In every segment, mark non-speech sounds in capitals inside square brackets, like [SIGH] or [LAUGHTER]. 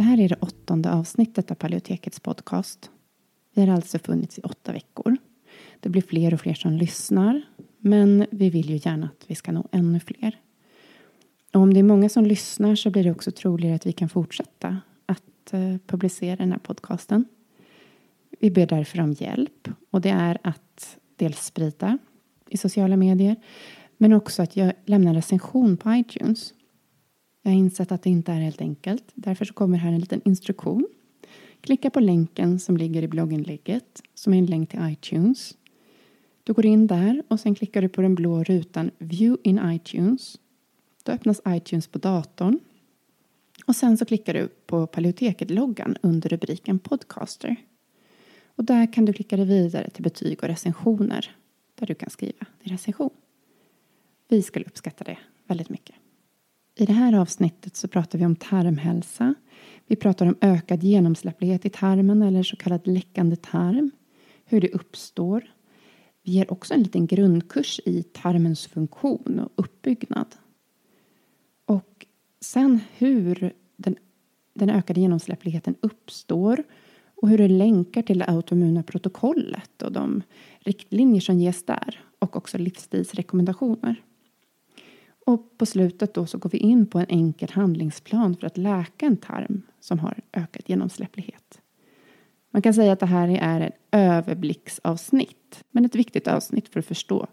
Det här är det åttonde avsnittet av Paleotekets podcast. Vi har alltså funnits i åtta veckor. Det blir fler och fler som lyssnar, men vi vill ju gärna att vi ska nå ännu fler. Och om det är många som lyssnar så blir det också troligare att vi kan fortsätta att eh, publicera den här podcasten. Vi ber därför om hjälp och det är att dels sprida i sociala medier men också att jag lämnar recension på iTunes. Jag har insett att det inte är helt enkelt. Därför så kommer här en liten instruktion. Klicka på länken som ligger i blogginlägget som är en länk till iTunes. Du går in där och sen klickar du på den blå rutan View in iTunes. Då öppnas iTunes på datorn. Och sen så klickar du på Paleoteket-loggan under rubriken Podcaster. Och där kan du klicka dig vidare till betyg och recensioner där du kan skriva din recension. Vi skulle uppskatta det väldigt mycket. I det här avsnittet så pratar vi om tarmhälsa. Vi pratar om ökad genomsläpplighet i tarmen eller så kallad läckande tarm. Hur det uppstår. Vi ger också en liten grundkurs i tarmens funktion och uppbyggnad. Och sen hur den, den ökade genomsläppligheten uppstår och hur det länkar till det autoimmuna protokollet och de riktlinjer som ges där och också livsstilsrekommendationer. Och på slutet då så går vi in på en enkel handlingsplan för att läka en tarm som har ökad genomsläpplighet. Man kan säga att det här är ett överblicksavsnitt, men ett viktigt avsnitt för att förstå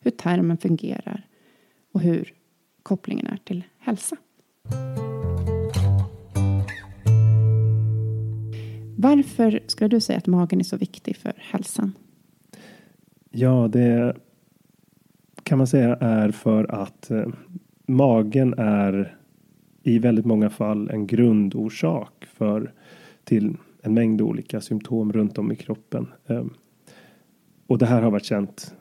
hur tarmen fungerar och hur kopplingen är till hälsa. Varför skulle du säga att magen är så viktig för hälsan? Ja, det kan man säga är för att eh, magen är i väldigt många fall en grundorsak för till en mängd olika symptom runt om i kroppen. Eh, och det här har varit känt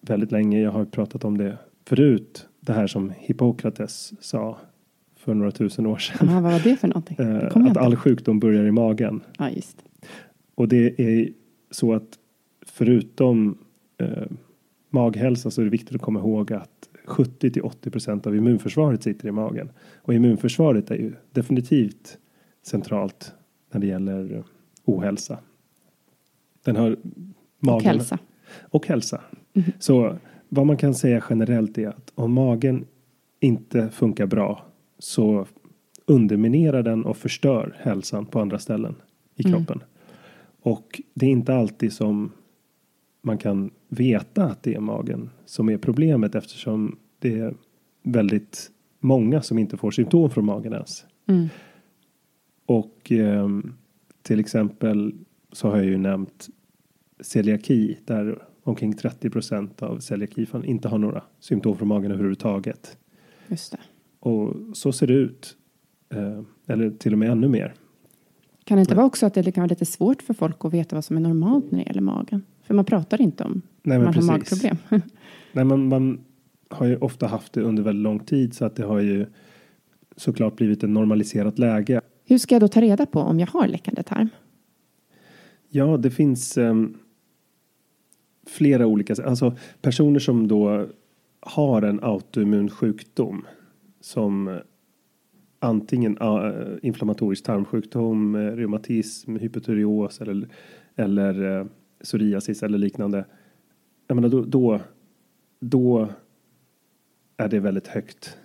väldigt länge. Jag har pratat om det förut. Det här som Hippokrates sa för några tusen år sedan. Ja, vad var det för någonting? Eh, Det att inte all sjukdom börjar i magen. Ja, just. Och det är så att förutom eh, maghälsa så är det viktigt att komma ihåg att 70 till 80 procent av immunförsvaret sitter i magen. Och immunförsvaret är ju definitivt centralt när det gäller ohälsa. Den har magen Och hälsa. och hälsa. Så vad man kan säga generellt är att om magen inte funkar bra så underminerar den och förstör hälsan på andra ställen i kroppen. Och det är inte alltid som man kan veta att det är magen som är problemet eftersom det är väldigt många som inte får symptom från magen ens. Mm. Och ehm, till exempel så har jag ju nämnt celiaki där omkring 30 procent av celiakifallen inte har några symptom från magen överhuvudtaget. Just det. Och så ser det ut. Eh, eller till och med ännu mer. Kan det inte vara också att det kan vara lite svårt för folk att veta vad som är normalt när det gäller magen? För man pratar inte om Nej, men man har precis. magproblem. [LAUGHS] Nej, man, man har ju ofta haft det under väldigt lång tid så att det har ju såklart blivit ett normaliserat läge. Hur ska jag då ta reda på om jag har läckande tarm? Ja, det finns ehm, flera olika, alltså personer som då har en autoimmun sjukdom som eh, antingen uh, inflammatorisk tarmsjukdom, eh, reumatism, hypotyreos eller, eller eh, psoriasis eller liknande. Jag menar, då, då, då är det väldigt högt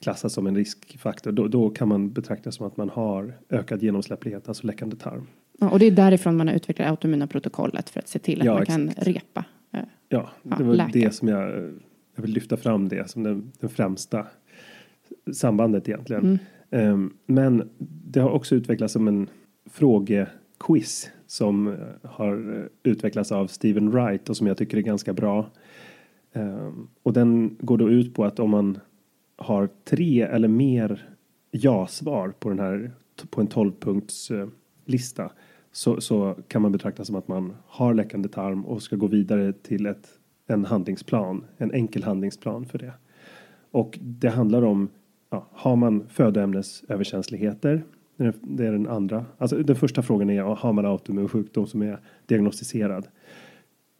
klassat som en riskfaktor. Då, då kan man betrakta som att man har ökad genomsläpplighet, alltså läckande tarm. Ja, och det är därifrån man har utvecklat autoimmuna protokollet för att se till att Ja, man kan exakt. repa. eh, Ja, Ja, det var läka. det som jag, jag vill lyfta fram det som den, den främsta sambandet egentligen. Mm. Ehm, men det har också utvecklats som en frågequiz som eh, har eh, utvecklats av Steven Wright och som jag tycker är ganska bra. Ehm, och den går då ut på att om man har tre eller mer ja-svar på den här på en 12-punkts eh, så, så kan man betrakta som att man har läckande tarm och ska gå vidare till ett, en handlingsplan, en enkel handlingsplan för det. Och det handlar om, ja, har man födoämnesöverkänsligheter det är- den andra. Alltså den första frågan är, har man autoimmun sjukdom som är diagnostiserad?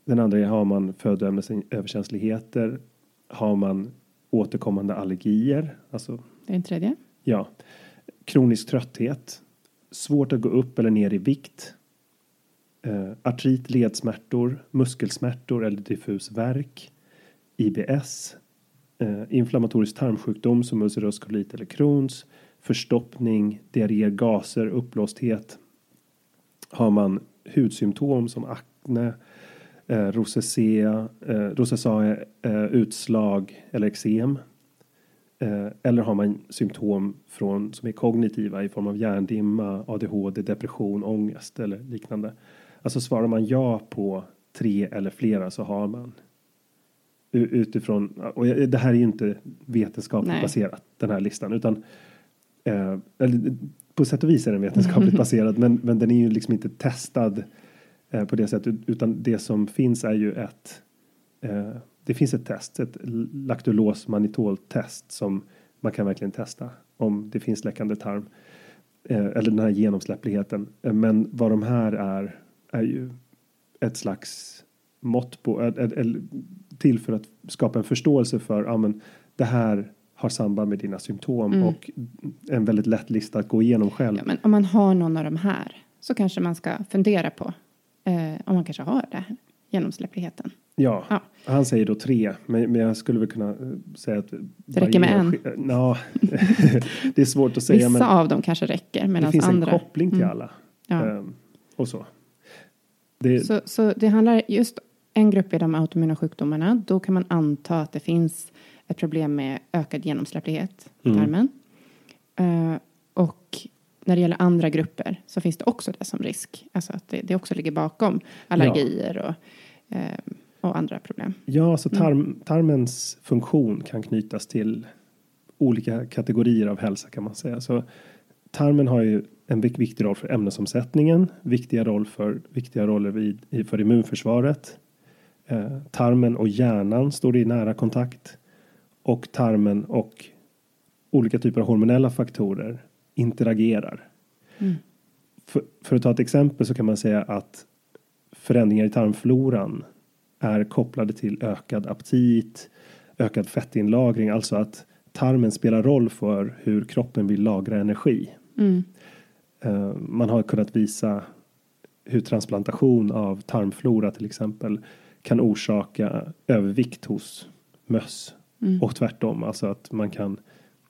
Den andra är, har man födoämnesöverkänsligheter? Har man återkommande allergier? Alltså Det är den tredje. Ja. Kronisk trötthet. Svårt att gå upp eller ner i vikt. Eh, artrit, ledsmärtor, muskelsmärtor eller diffus värk. IBS. Eh, inflammatorisk tarmsjukdom som ulcerös kolit eller Crohns. Förstoppning, diarré, gaser, uppblåsthet. Har man hudsymptom som akne, eh, rosacea, eh, rosacea, eh, utslag eller eksem. Eh, eller har man symptom från, som är kognitiva i form av hjärndimma, ADHD, depression, ångest eller liknande. Alltså svarar man ja på tre eller flera så har man utifrån, och det här är ju inte vetenskapligt Nej. baserat den här listan utan eh, på sätt och vis är den vetenskapligt [LAUGHS] baserad men, men den är ju liksom inte testad eh, på det sättet utan det som finns är ju ett eh, det finns ett test, ett laktulos manitol test som man kan verkligen testa om det finns läckande tarm. Eh, eller den här genomsläppligheten. Eh, men vad de här är, är ju ett slags mått på, till för att skapa en förståelse för, ja men det här har samband med dina symptom Mm. och en väldigt lätt lista att gå igenom själv. Ja, men om man har någon av de här så kanske man ska fundera på eh, om man kanske har det här, genomsläppligheten. Ja, Ja. han säger då tre, men, men jag skulle väl kunna eh, säga att Det räcker med en. Ja, [LAUGHS] det är svårt att säga, Vissa men av dem kanske räcker det medan finns andra... en koppling till Mm. alla. Ja. Ehm, och så. Det, Så, så det handlar just en grupp är de autoimmuna sjukdomarna. Då kan man anta att det finns ett problem med ökad genomsläpplighet i Mm. tarmen. Eh, och när det gäller andra grupper så finns det också det som risk. Alltså att det, det också ligger bakom allergier och, eh, och andra problem. Ja, så tarm, tarmens funktion kan knytas till olika kategorier av hälsa kan man säga. Så tarmen har ju en vik- viktig roll för ämnesomsättningen, viktiga, roll för, viktiga roller vid, för immunförsvaret. Eh, tarmen och hjärnan står i nära kontakt. Och tarmen och olika typer av hormonella faktorer interagerar. För, för att ta ett exempel så kan man säga att förändringar i tarmfloran är kopplade till ökad aptit, ökad fettinlagring, alltså att tarmen spelar roll för hur kroppen vill lagra energi. Mm. Eh, Man har kunnat visa hur transplantation av tarmflora till exempel kan orsaka övervikt hos möss och tvärtom, alltså att man kan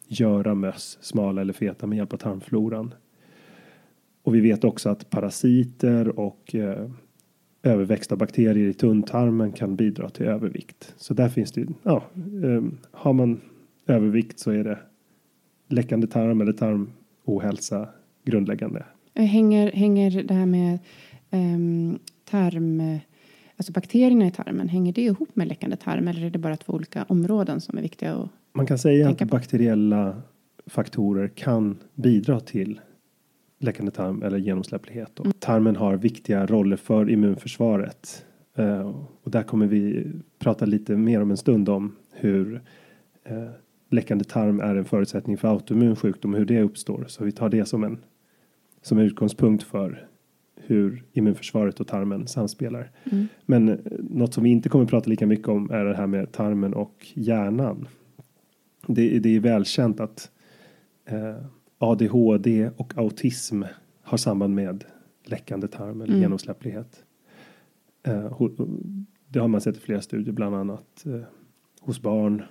göra möss smala eller feta med hjälp av tarmfloran. Och vi vet också att parasiter och eh, överväxta bakterier i tunntarmen kan bidra till övervikt. Så där finns det, ja, eh, har man övervikt så är det läckande tarm eller tarmohälsa grundläggande. Hänger, hänger det här med ehm, tarm, alltså bakterierna i tarmen, hänger det ihop med läckande tarm eller är det bara två olika områden som är viktiga att Man kan säga att på. bakteriella faktorer kan bidra till läckande tarm eller genomsläpplighet. Mm. Tarmen har viktiga roller för immunförsvaret. Eh, och där kommer vi prata lite mer om en stund om hur eh, läckande tarm är en förutsättning för autoimmun sjukdom och hur det uppstår. Så vi tar det som en, som utgångspunkt för hur immunförsvaret och tarmen samspelar. Men eh, något som vi inte kommer prata lika mycket om är det här med tarmen och hjärnan. Det, det är välkänt att eh, ADHD och autism har samband med läckande tarm eller genomsläpplighet. Eh, det har man sett i flera studier, bland annat eh, hos barn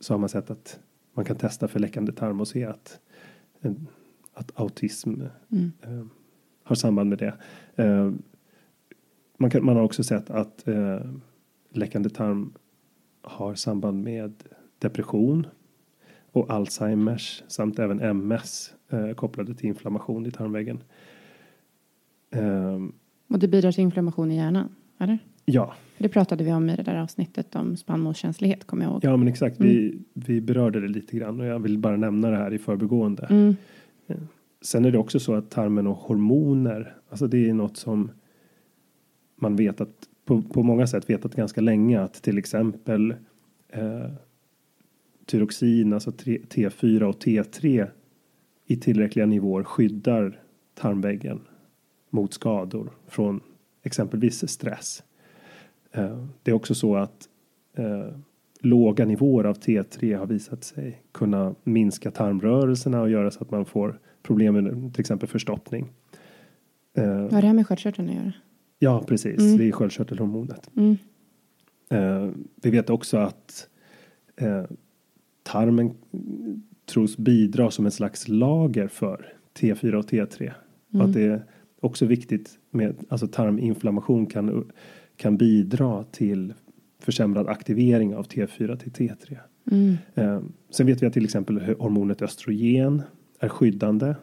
så har man sett att man kan testa för läckande tarm och se att, eh, att autism eh, har samband med det. Eh, man, kan, man har också sett att eh, läckande tarm har samband med depression och Alzheimers samt även MS eh, kopplade till inflammation i tarmväggen. Eh, Och det bidrar till inflammation i hjärnan, eller? ja, det pratade vi om i det där avsnittet om spannmålskänslighet, kommer jag ihåg. ja, men exakt. Vi, vi berörde det lite grann och jag vill bara nämna det här i förbigående. Mm. Sen är det också så att tarmen och hormoner, alltså det är något som man vet att på, på många sätt vetat ganska länge att till exempel eh, tyroxin, alltså T4 och T3 i tillräckliga nivåer skyddar tarmväggen mot skador från exempelvis stress. Eh, det är också så att eh, låga nivåer av T3 har visat sig kunna minska tarmrörelserna och göra så att man får problem med till exempel förstoppning. Eh, Vad har det här med sköldkörteln att göra? ja, precis. Mm. Det är sköldkörtelhormonet. Mm. Eh, vi vet också att eh, tarmen tros bidra som ett slags lager för T4 och T3. Och att det är också viktigt med, alltså tarminflammation kan, kan bidra till försämrad aktivering av T4 till T3. Mm. Eh, sen vet vi att till exempel hormonet östrogen är skyddande.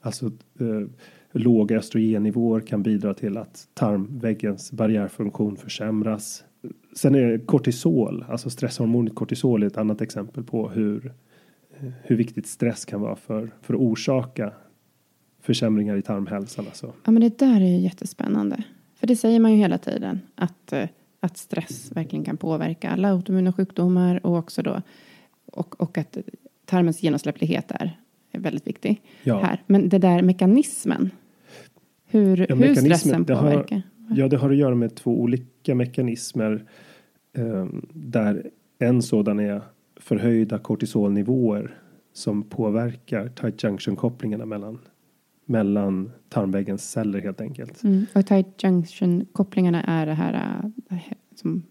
Alltså eh, låga östrogennivåer kan bidra till att tarmväggens barriärfunktion försämras. Sen är det kortisol, alltså stresshormonet kortisol är ett annat exempel på hur, eh, hur viktigt stress kan vara för, för att orsaka försämringar i tarmhälsan. Alltså. Ja, men det där är ju jättespännande. För det säger man ju hela tiden. Att, eh, att stress verkligen kan påverka alla autoimmuna sjukdomar och också då och, och att tarmens genomsläpplighet är, är väldigt viktig Ja. här. Men det där mekanismen. Hur, Ja, hur mekanismen, stressen det har- påverkar. Ja, det har att göra med två olika mekanismer eh, där en sådan är förhöjda kortisolnivåer som påverkar tight junction kopplingarna mellan mellan tarmväggens celler helt enkelt. Mm. Och tight junction kopplingarna är det här äh, som,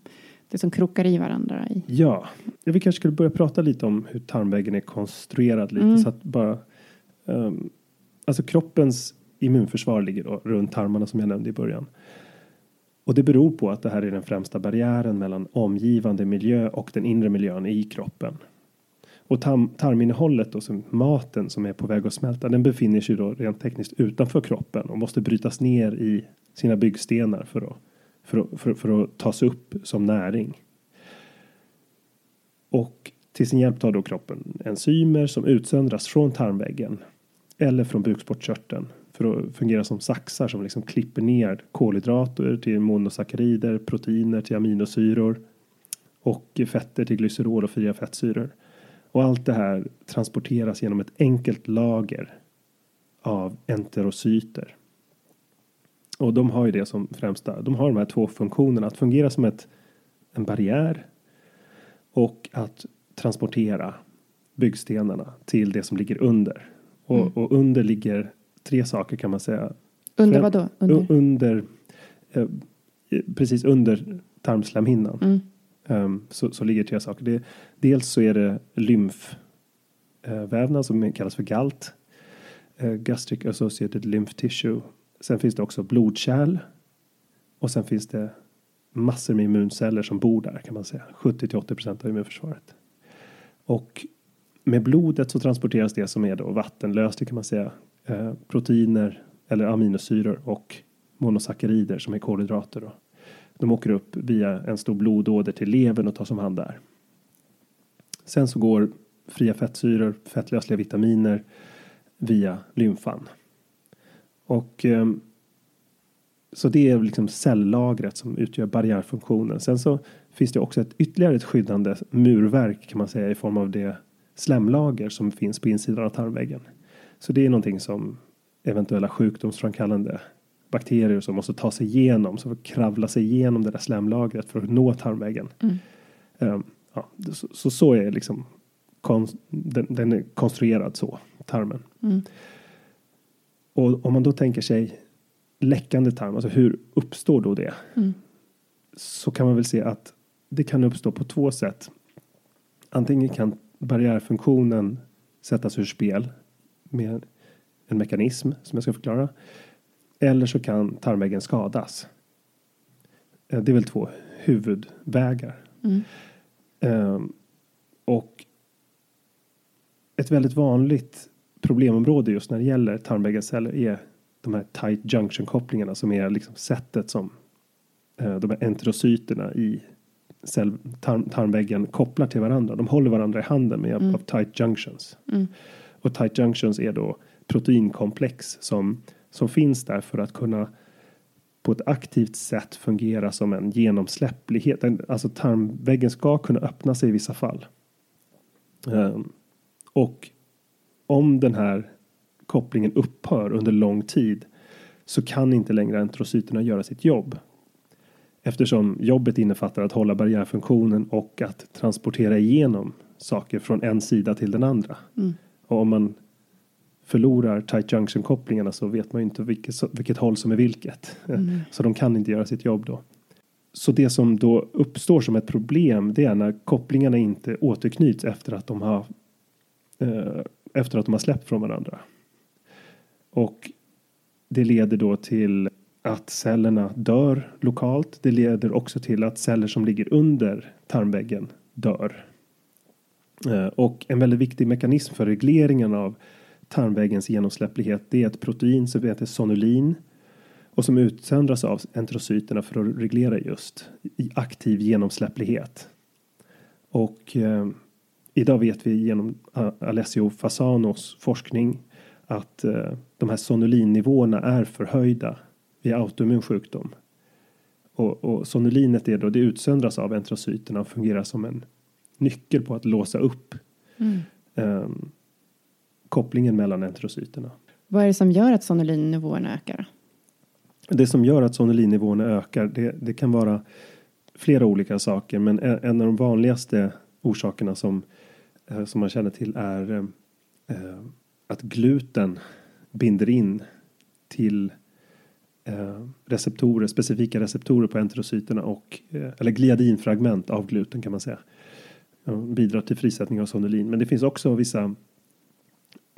det som krokar i varandra i. Ja, vi kanske skulle börja prata lite om hur tarmväggen är konstruerad lite Mm. så att bara ehm, alltså kroppens immunförsvar ligger då runt tarmarna som jag nämnde i början. Och det beror på att det här är den främsta barriären mellan omgivande miljö och den inre miljön i kroppen. Och tarm, tarminnehållet då, som maten som är på väg att smälta, den befinner sig då rent tekniskt utanför kroppen och måste brytas ner i sina byggstenar för att, för att, för, för att tas upp som näring. Och till sin hjälp tar då kroppen enzymer som utsöndras från tarmväggen eller från bukspottkörteln för att fungera som saxar som liksom klipper ner kolhydrater till monosackarider, proteiner till aminosyror och fetter till glycerol och fria fettsyror. Och allt det här transporteras genom ett enkelt lager av enterocyter. Och de har ju det som främsta, de har de här två funktionerna, att fungera som ett, en barriär och att transportera byggstenarna till det som ligger under. Och, Mm. och under ligger tre saker kan man säga. Under vad då? Under? under eh, precis under tarmslemhinnan. Mm. Ehm, så, så ligger tre saker. Det, dels så är det lymfvävnad som kallas för GALT. Uh, gastric associated lymph tissue. Sen finns det också blodkärl. Och sen finns det massor med immunceller som bor där kan man säga. 70 till 80 procent av immunförsvaret. Och med blodet så transporteras det som är då vattenlöst, det kan man säga. Eh, proteiner eller aminosyror och monosackarider som är kolhydrater. Då. De åker upp via en stor blodåder till levern och tas om hand där. Sen så går fria fettsyror, fettlösliga vitaminer via lymfan. Och ehm, så det är liksom cellagret som utgör barriärfunktionen. Sen så finns det också ett ytterligare ett skyddande murverk kan man säga i form av det slemlager som finns på insidan av tarmväggen. Så det är någonting som eventuella sjukdomsframkallande bakterier som måste ta sig igenom, som får kravla sig igenom det där slemlagret för att nå tarmväggen. Mm. Ehm, ja, så, så så är liksom kon- den, den är konstruerad så, tarmen. Mm. Och om man då tänker sig läckande tarm, alltså hur uppstår då det? Mm. Så kan man väl se att det kan uppstå på två sätt. Antingen kan barriärfunktionen sättas ur spel med en mekanism som jag ska förklara. Eller så kan tarmväggen skadas. Eh, Det är väl två huvudvägar. Mm. Ehm, och ett väldigt vanligt problemområde just när det gäller tarmväggens celler är de här tight junction kopplingarna som är liksom sättet som eh, de här enterocyterna i cell, tarm, tarmväggen kopplar till varandra. De håller varandra i handen med hjälp Mm. av tight junctions. Mm. Och tight junctions är då proteinkomplex som, som finns där för att kunna på ett aktivt sätt fungera som en genomsläpplighet. En- Alltså tarmväggen ska kunna öppna sig i vissa fall. Ehm, och om den här kopplingen upphör under lång tid så kan inte längre enterocyterna göra sitt jobb. Eftersom jobbet innefattar att hålla barriärfunktionen och att transportera igenom saker från en sida till den andra. Mm. Och om man förlorar tight junction kopplingarna så vet man ju inte vilket, vilket håll som är vilket. Mm. [LAUGHS] Så de kan inte göra sitt jobb då. Så det som då uppstår som ett problem det är när kopplingarna inte återknyts efter att de har eh, efter att de har släppt från varandra. Och det leder då till att cellerna dör lokalt. Det leder också till att celler som ligger under tarmväggen dör. Eh, och en väldigt viktig mekanism för regleringen av tarmväggens genomsläpplighet det är ett protein som heter sonulin och som utsöndras av enterocyterna för att reglera just aktiv genomsläpplighet. Och eh, idag vet vi genom Alessio Fasanos forskning att eh, de här sonulinnivåerna är förhöjda vid autoimmun sjukdom. Och, och sonulinet är då, det utsöndras av enterocyterna och fungerar som en nyckel på att låsa upp Mm. eh, kopplingen mellan enterocyterna. Vad är det som gör att sonolinnivåerna ökar? Det som gör att sonolinnivåerna ökar det, det kan vara flera olika saker men en av de vanligaste orsakerna som, Eh, som man känner till är eh, eh, att gluten binder in till eh, receptorer, specifika receptorer på enterocyterna och eh, eller gliadinfragment av gluten kan man säga. Bidrar till frisättning av sonolin. Men det finns också vissa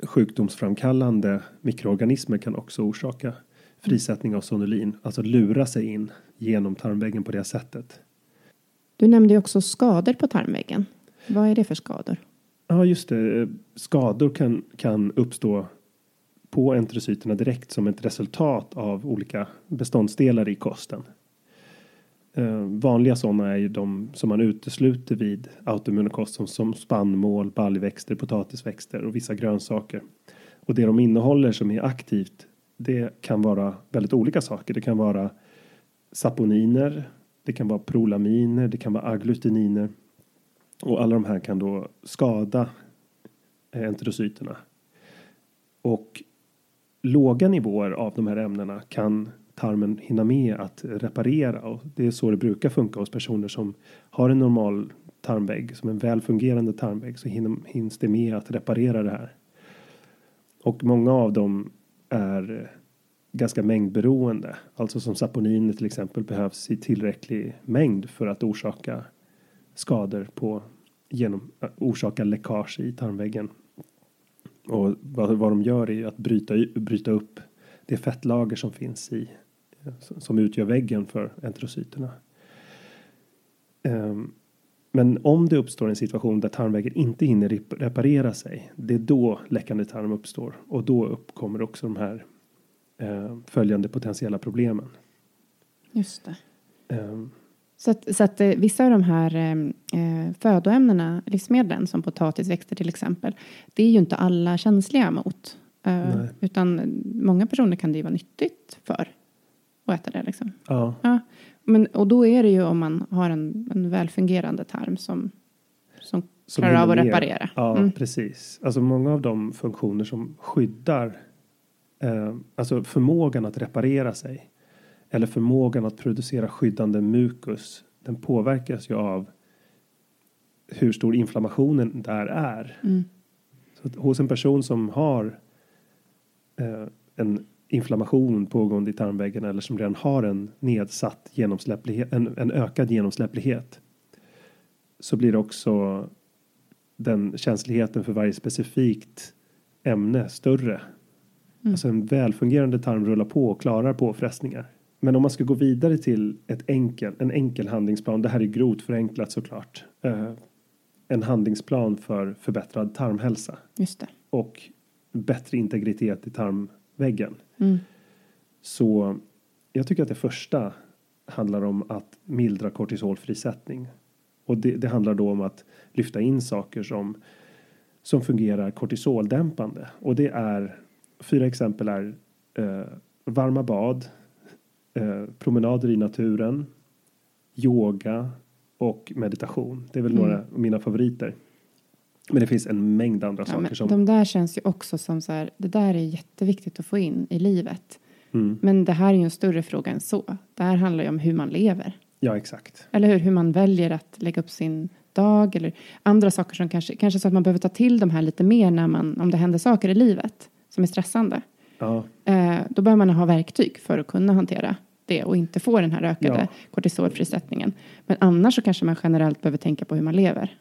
sjukdomsframkallande mikroorganismer kan också orsaka frisättning av sonolin, alltså lura sig in genom tarmväggen på det sättet. Du nämnde ju också skador på tarmväggen. Vad är det för skador? Ja, just det. Skador kan, kan uppstå på enterocyterna direkt som ett resultat av olika beståndsdelar i kosten. Eh, vanliga sådana är ju de som man utesluter vid autoimmunkost som, som spannmål, baljväxter, potatisväxter och vissa grönsaker. Och det de innehåller som är aktivt det kan vara väldigt olika saker. Det kan vara saponiner, det kan vara prolaminer, det kan vara agglutininer. Och alla de här kan då skada eh, enterocyterna. Och låga nivåer av de här ämnena kan tarmen hinna med att reparera och det är så det brukar funka hos personer som har en normal tarmvägg som en väl fungerande tarmvägg så hinns det med att reparera det här. Och många av dem är ganska mängdberoende. Alltså som saponiner till exempel behövs i tillräcklig mängd för att orsaka skador på genom orsaka läckage i tarmväggen. Och vad, vad de gör är att bryta, bryta upp det fettlager som finns i som utgör väggen för enterocyterna. Um, men om det uppstår en situation där tarmväggen inte hinner reparera sig, det är då läckande tarm uppstår och då uppkommer också de här eh, följande potentiella problemen. Just det. Um, så att, så att eh, vissa av de här eh, födoämnena, livsmedlen som potatisväxter till exempel, det är ju inte alla känsliga mot. Eh, utan många personer kan det ju vara nyttigt för att äta det liksom. Ja. ja. Men, och då är det ju om man har en, en välfungerande tarm som, som, som klarar av att reparera. Ja, mm. precis. Alltså många av de funktioner som skyddar, eh, alltså förmågan att reparera sig eller förmågan att producera skyddande mukus, den påverkas ju av hur stor inflammationen där är. Mm. Så hos en person som har eh, en inflammation pågående i tarmväggen eller som redan har en nedsatt genomsläpplighet, en, en ökad genomsläpplighet så blir också den känsligheten för varje specifikt ämne större. Mm. Alltså en välfungerande tarm rullar på och klarar påfrestningar. Men om man ska gå vidare till ett enkel, en enkel handlingsplan, det här är grovt förenklat såklart. Eh, en handlingsplan för förbättrad tarmhälsa. Och bättre integritet i tarmväggen. Mm. Så jag tycker att det första handlar om att mildra kortisolfrisättning. Och det, det, handlar då om att lyfta in saker som, som fungerar kortisoldämpande. Och det är, fyra exempel är eh, varma bad, eh, promenader i naturen, yoga och meditation. Det är väl mm. några av mina favoriter. Men det finns en mängd andra ja, saker som... De där känns ju också som så här, det där är jätteviktigt att få in i livet. Mm. Men det här är ju en större fråga än så. Det här handlar ju om hur man lever. Ja, exakt. Eller hur? Hur man väljer att lägga upp sin dag eller andra saker som kanske, kanske så att man behöver ta till de här lite mer när man, om det händer saker i livet som är stressande. Ja. Eh, då behöver man ha verktyg för att kunna hantera det och inte få den här ökade ja. kortisolfrisättningen. Men annars så kanske man generellt behöver tänka på hur man lever.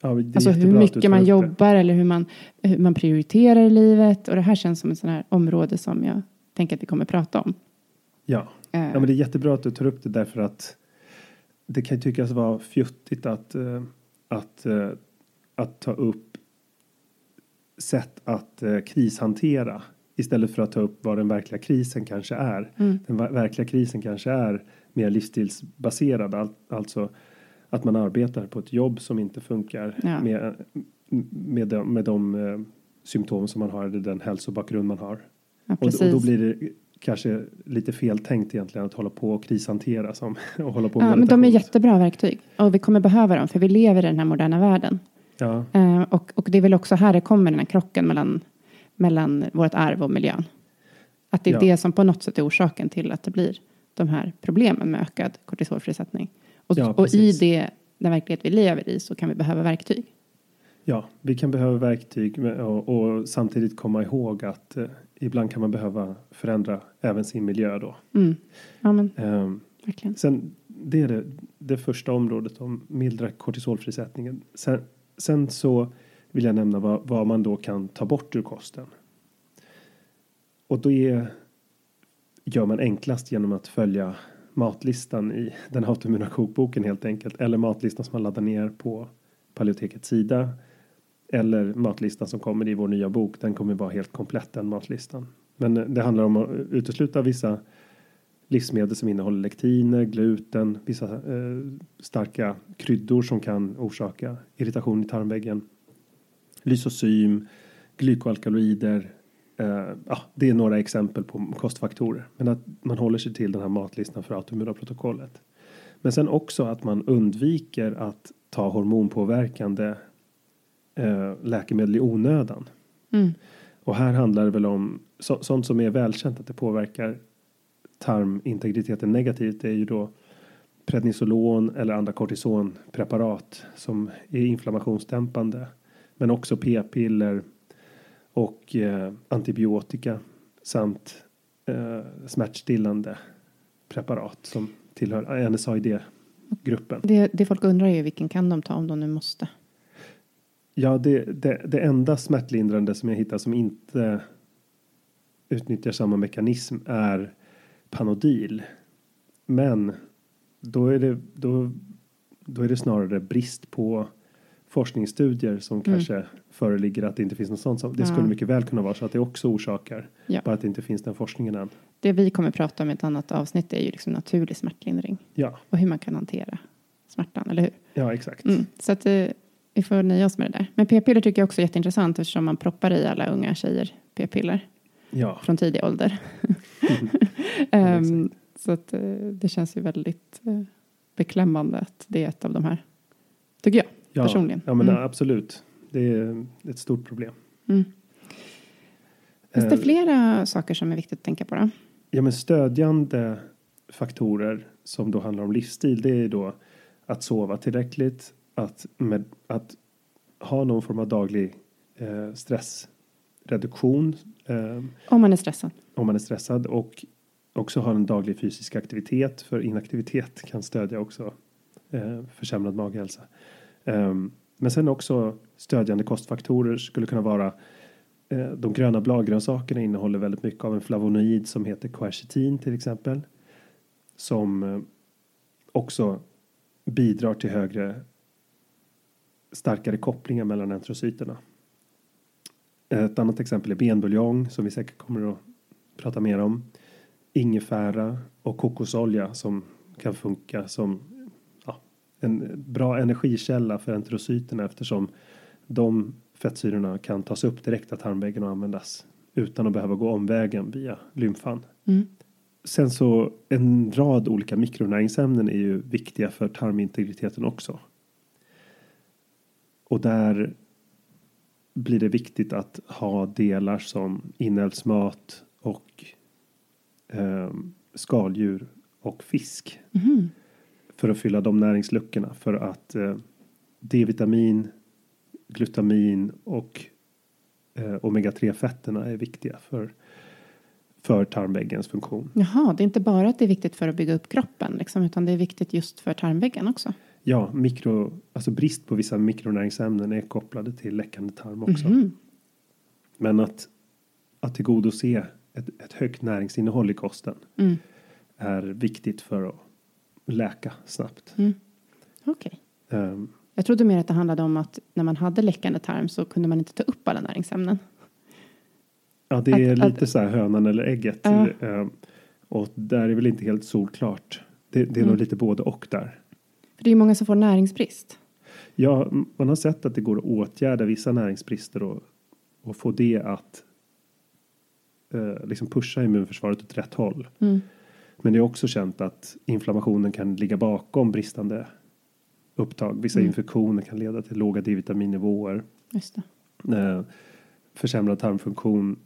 Ja, alltså hur mycket man jobbar eller hur man, hur man prioriterar i livet. Och det här känns som ett sånt här område som jag tänker att vi kommer prata om. Ja. ja, men det är jättebra att du tar upp det därför att det kan tyckas vara fjuttigt att, eh, att, eh, att ta upp sätt att eh, krishantera istället för att ta upp vad den verkliga krisen kanske är. Mm. Den verkliga krisen kanske är mer livsstilsbaserad, alltså att man arbetar på ett jobb som inte funkar ja. med, med de, med de symptom som man har eller den hälsobakgrund man har. Ja, och, och, då blir det kanske lite fel tänkt egentligen att hålla på och krishantera som [LAUGHS] och hålla på med Ja, men de är jättebra verktyg och vi kommer behöva dem för vi lever i den här moderna världen. Ja, Eh, och, och det är väl också här det kommer den här krocken mellan, mellan vårt arv och miljön. Att det är Ja. det som på något sätt är orsaken till att det blir de här problemen med ökad kortisolfrisättning. Och, Ja, och i det, den verklighet vi lever i så kan vi behöva verktyg. ja, vi kan behöva verktyg och, och samtidigt komma ihåg att eh, ibland kan man behöva förändra även sin miljö då. Mm. Ja, men Ehm, verkligen. Sen, det är det, det första området om mildra kortisolfrisättningen. Sen, sen så vill jag nämna vad, vad man då kan ta bort ur kosten. Och då är, gör man enklast genom att följa matlistan i den autoimmuna kokboken helt enkelt. Eller matlistan som man laddar ner på Paleotekets sida. Eller matlistan som kommer i vår nya bok. Den kommer vara helt komplett den matlistan. Men det handlar om att utesluta vissa livsmedel som innehåller lektiner, gluten, vissa eh, starka kryddor som kan orsaka irritation i tarmväggen. Lysosym, glykoalkaloider. Eh, ja, det är några exempel på kostfaktorer. Men att man håller sig till den här matlistan för autoimmuna protokollet. Men sen också att man undviker att ta hormonpåverkande eh, läkemedel i onödan. Mm. Och här handlar det väl om så, sånt som är välkänt att det påverkar tarmintegriteten negativt. Det är ju då prednisolon eller andra kortisonpreparat som är inflammationsdämpande. Men också p-piller och eh, antibiotika samt eh, smärtstillande preparat som tillhör NSAID-gruppen. Det, det folk undrar är vilken kan de ta om de nu måste. Ja, det, det, det enda smärtlindrande som jag hittar som inte utnyttjar samma mekanism är Panodil. Men då är det, då, då är det snarare brist på forskningsstudier som kanske föreligger att det inte finns något sånt. Som, det Ja. skulle mycket väl kunna vara så att det också orsakar. Ja. Bara att det inte finns den forskningen än. Det vi kommer prata om i ett annat avsnitt är ju liksom naturlig smärtlindring Ja, och hur man kan hantera smärtan, eller hur? ja exakt. Mm. Så att eh, vi får nöja oss med det där. Men p-piller tycker jag också är jätteintressant eftersom man proppar i alla unga tjejer p-piller Ja, från tidig ålder. [LAUGHS] Ehm, så att eh, det känns ju väldigt eh, beklämmande att det är ett av de här, tycker jag ja, personligen. ja men Mm. absolut. Det är ett stort problem. Mm. Finns det Eh, flera saker som är viktigt att tänka på då? Ja, men stödjande faktorer som då handlar om livsstil, det är då att sova tillräckligt, att, med, att ha någon form av daglig eh, stressreduktion eh, Om man är stressad. om man är stressad och också ha en daglig fysisk aktivitet, för inaktivitet kan stödja också eh, försämrad maghälsa. Ehm, men sen också stödjande kostfaktorer skulle kunna vara eh, de gröna bladgrönsakerna innehåller väldigt mycket av en flavonoid som heter quercetin till exempel. Som eh, också bidrar till högre starkare kopplingar mellan entrocyterna. Ett annat exempel är benbuljong som vi säkert kommer att prata mer om. Ingefära och kokosolja som kan funka som en bra energikälla för enterocyterna eftersom de fettsyrorna kan tas upp direkt av tarmväggen och användas utan att behöva gå omvägen via lymfan. Mm. Sen så en rad olika mikronäringsämnen är ju viktiga för tarmintegriteten också. Och där blir det viktigt att ha delar som inälvsmat och eh, skaldjur och fisk. Mhm. För att fylla de näringsluckorna. För att eh, D-vitamin, glutamin och eh, omega-3 fetterna är viktiga för, för tarmväggens funktion. Jaha, det är inte bara att det är viktigt för att bygga upp kroppen liksom, utan det är viktigt just för tarmväggen också. Ja, mikro, alltså brist på vissa mikronäringsämnen är kopplade till läckande tarm också. Mhm. Men att, att tillgodose ett, ett högt näringsinnehåll i kosten Mm. är viktigt för att läka snabbt. Mm. Okej. Ehm, Jag trodde mer att det handlade om att när man hade läckande tarm så kunde man inte ta upp alla näringsämnen. ja, det är Att- lite så här hönan eller ägget. Ja. Ehm, och där är väl inte helt solklart. Det, det är Mm. nog lite både och där. För det är ju många som får näringsbrist. Ja, man har sett att det går att åtgärda vissa näringsbrister och, och få det att eh, liksom pusha immunförsvaret åt rätt håll. Mm. Men det är också känt att inflammationen kan ligga bakom bristande upptag. Vissa Mm. infektioner kan leda till låga D-vitaminnivåer. Just det. Eh, försämrad tarmfunktion,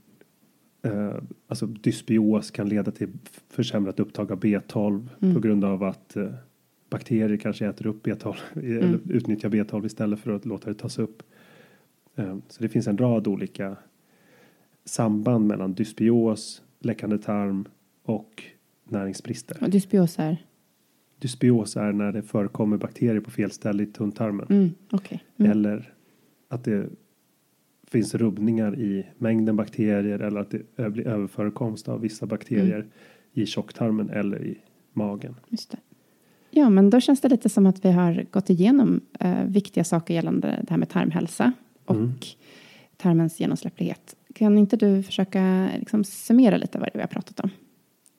eh, alltså dysbios kan leda till försämrat upptag av B12 Mm. på grund av att eh, bakterier kanske äter upp B12 [LAUGHS] eller Mm. utnyttjar B12 istället för att låta det tas upp. Så det finns en rad olika samband mellan dysbios, läckande tarm och näringsbrister. Och dysbios är? Dysbios är när det förekommer bakterier på fel ställe i tunntarmen. Mm, Okej. Mm. Eller att det finns rubbningar i mängden bakterier eller att det blir överförekomst av vissa bakterier Mm. i tjocktarmen eller i magen. Just det. Ja, men då känns det lite som att vi har gått igenom eh, viktiga saker gällande det här med tarmhälsa och Mm. tarmens genomsläpplighet. Kan inte du försöka liksom, summera lite vad det är vi har pratat om?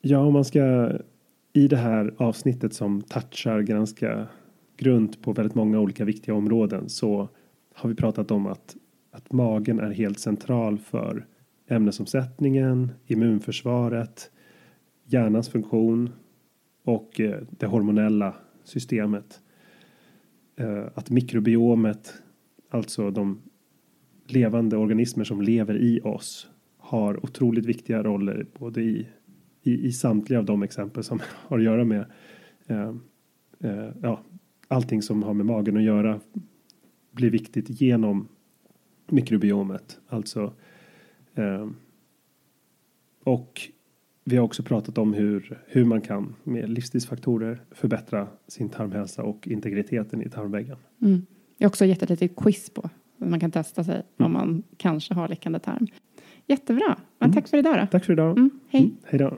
Ja, om man ska i det här avsnittet som touchar ganska grunt på väldigt många olika viktiga områden så har vi pratat om att, att magen är helt central för ämnesomsättningen, immunförsvaret, hjärnans funktion och eh, det hormonella systemet. Eh, att mikrobiomet, alltså de levande organismer som lever i oss, har otroligt viktiga roller både i i, i samtliga av de exempel som [LAUGHS] har att göra med eh, eh, ja, allting som har med magen att göra blir viktigt genom mikrobiomet. Alltså eh, och vi har också pratat om hur, hur man kan med livsstilsfaktorer förbättra sin tarmhälsa och integriteten i tarmväggen. Mm. Jag har också gett ett litet quiz på. Man kan testa sig om man kanske har läckande tarm. Jättebra. Men tack för idag då. Tack för idag. Mm, hej. Mm, hej då.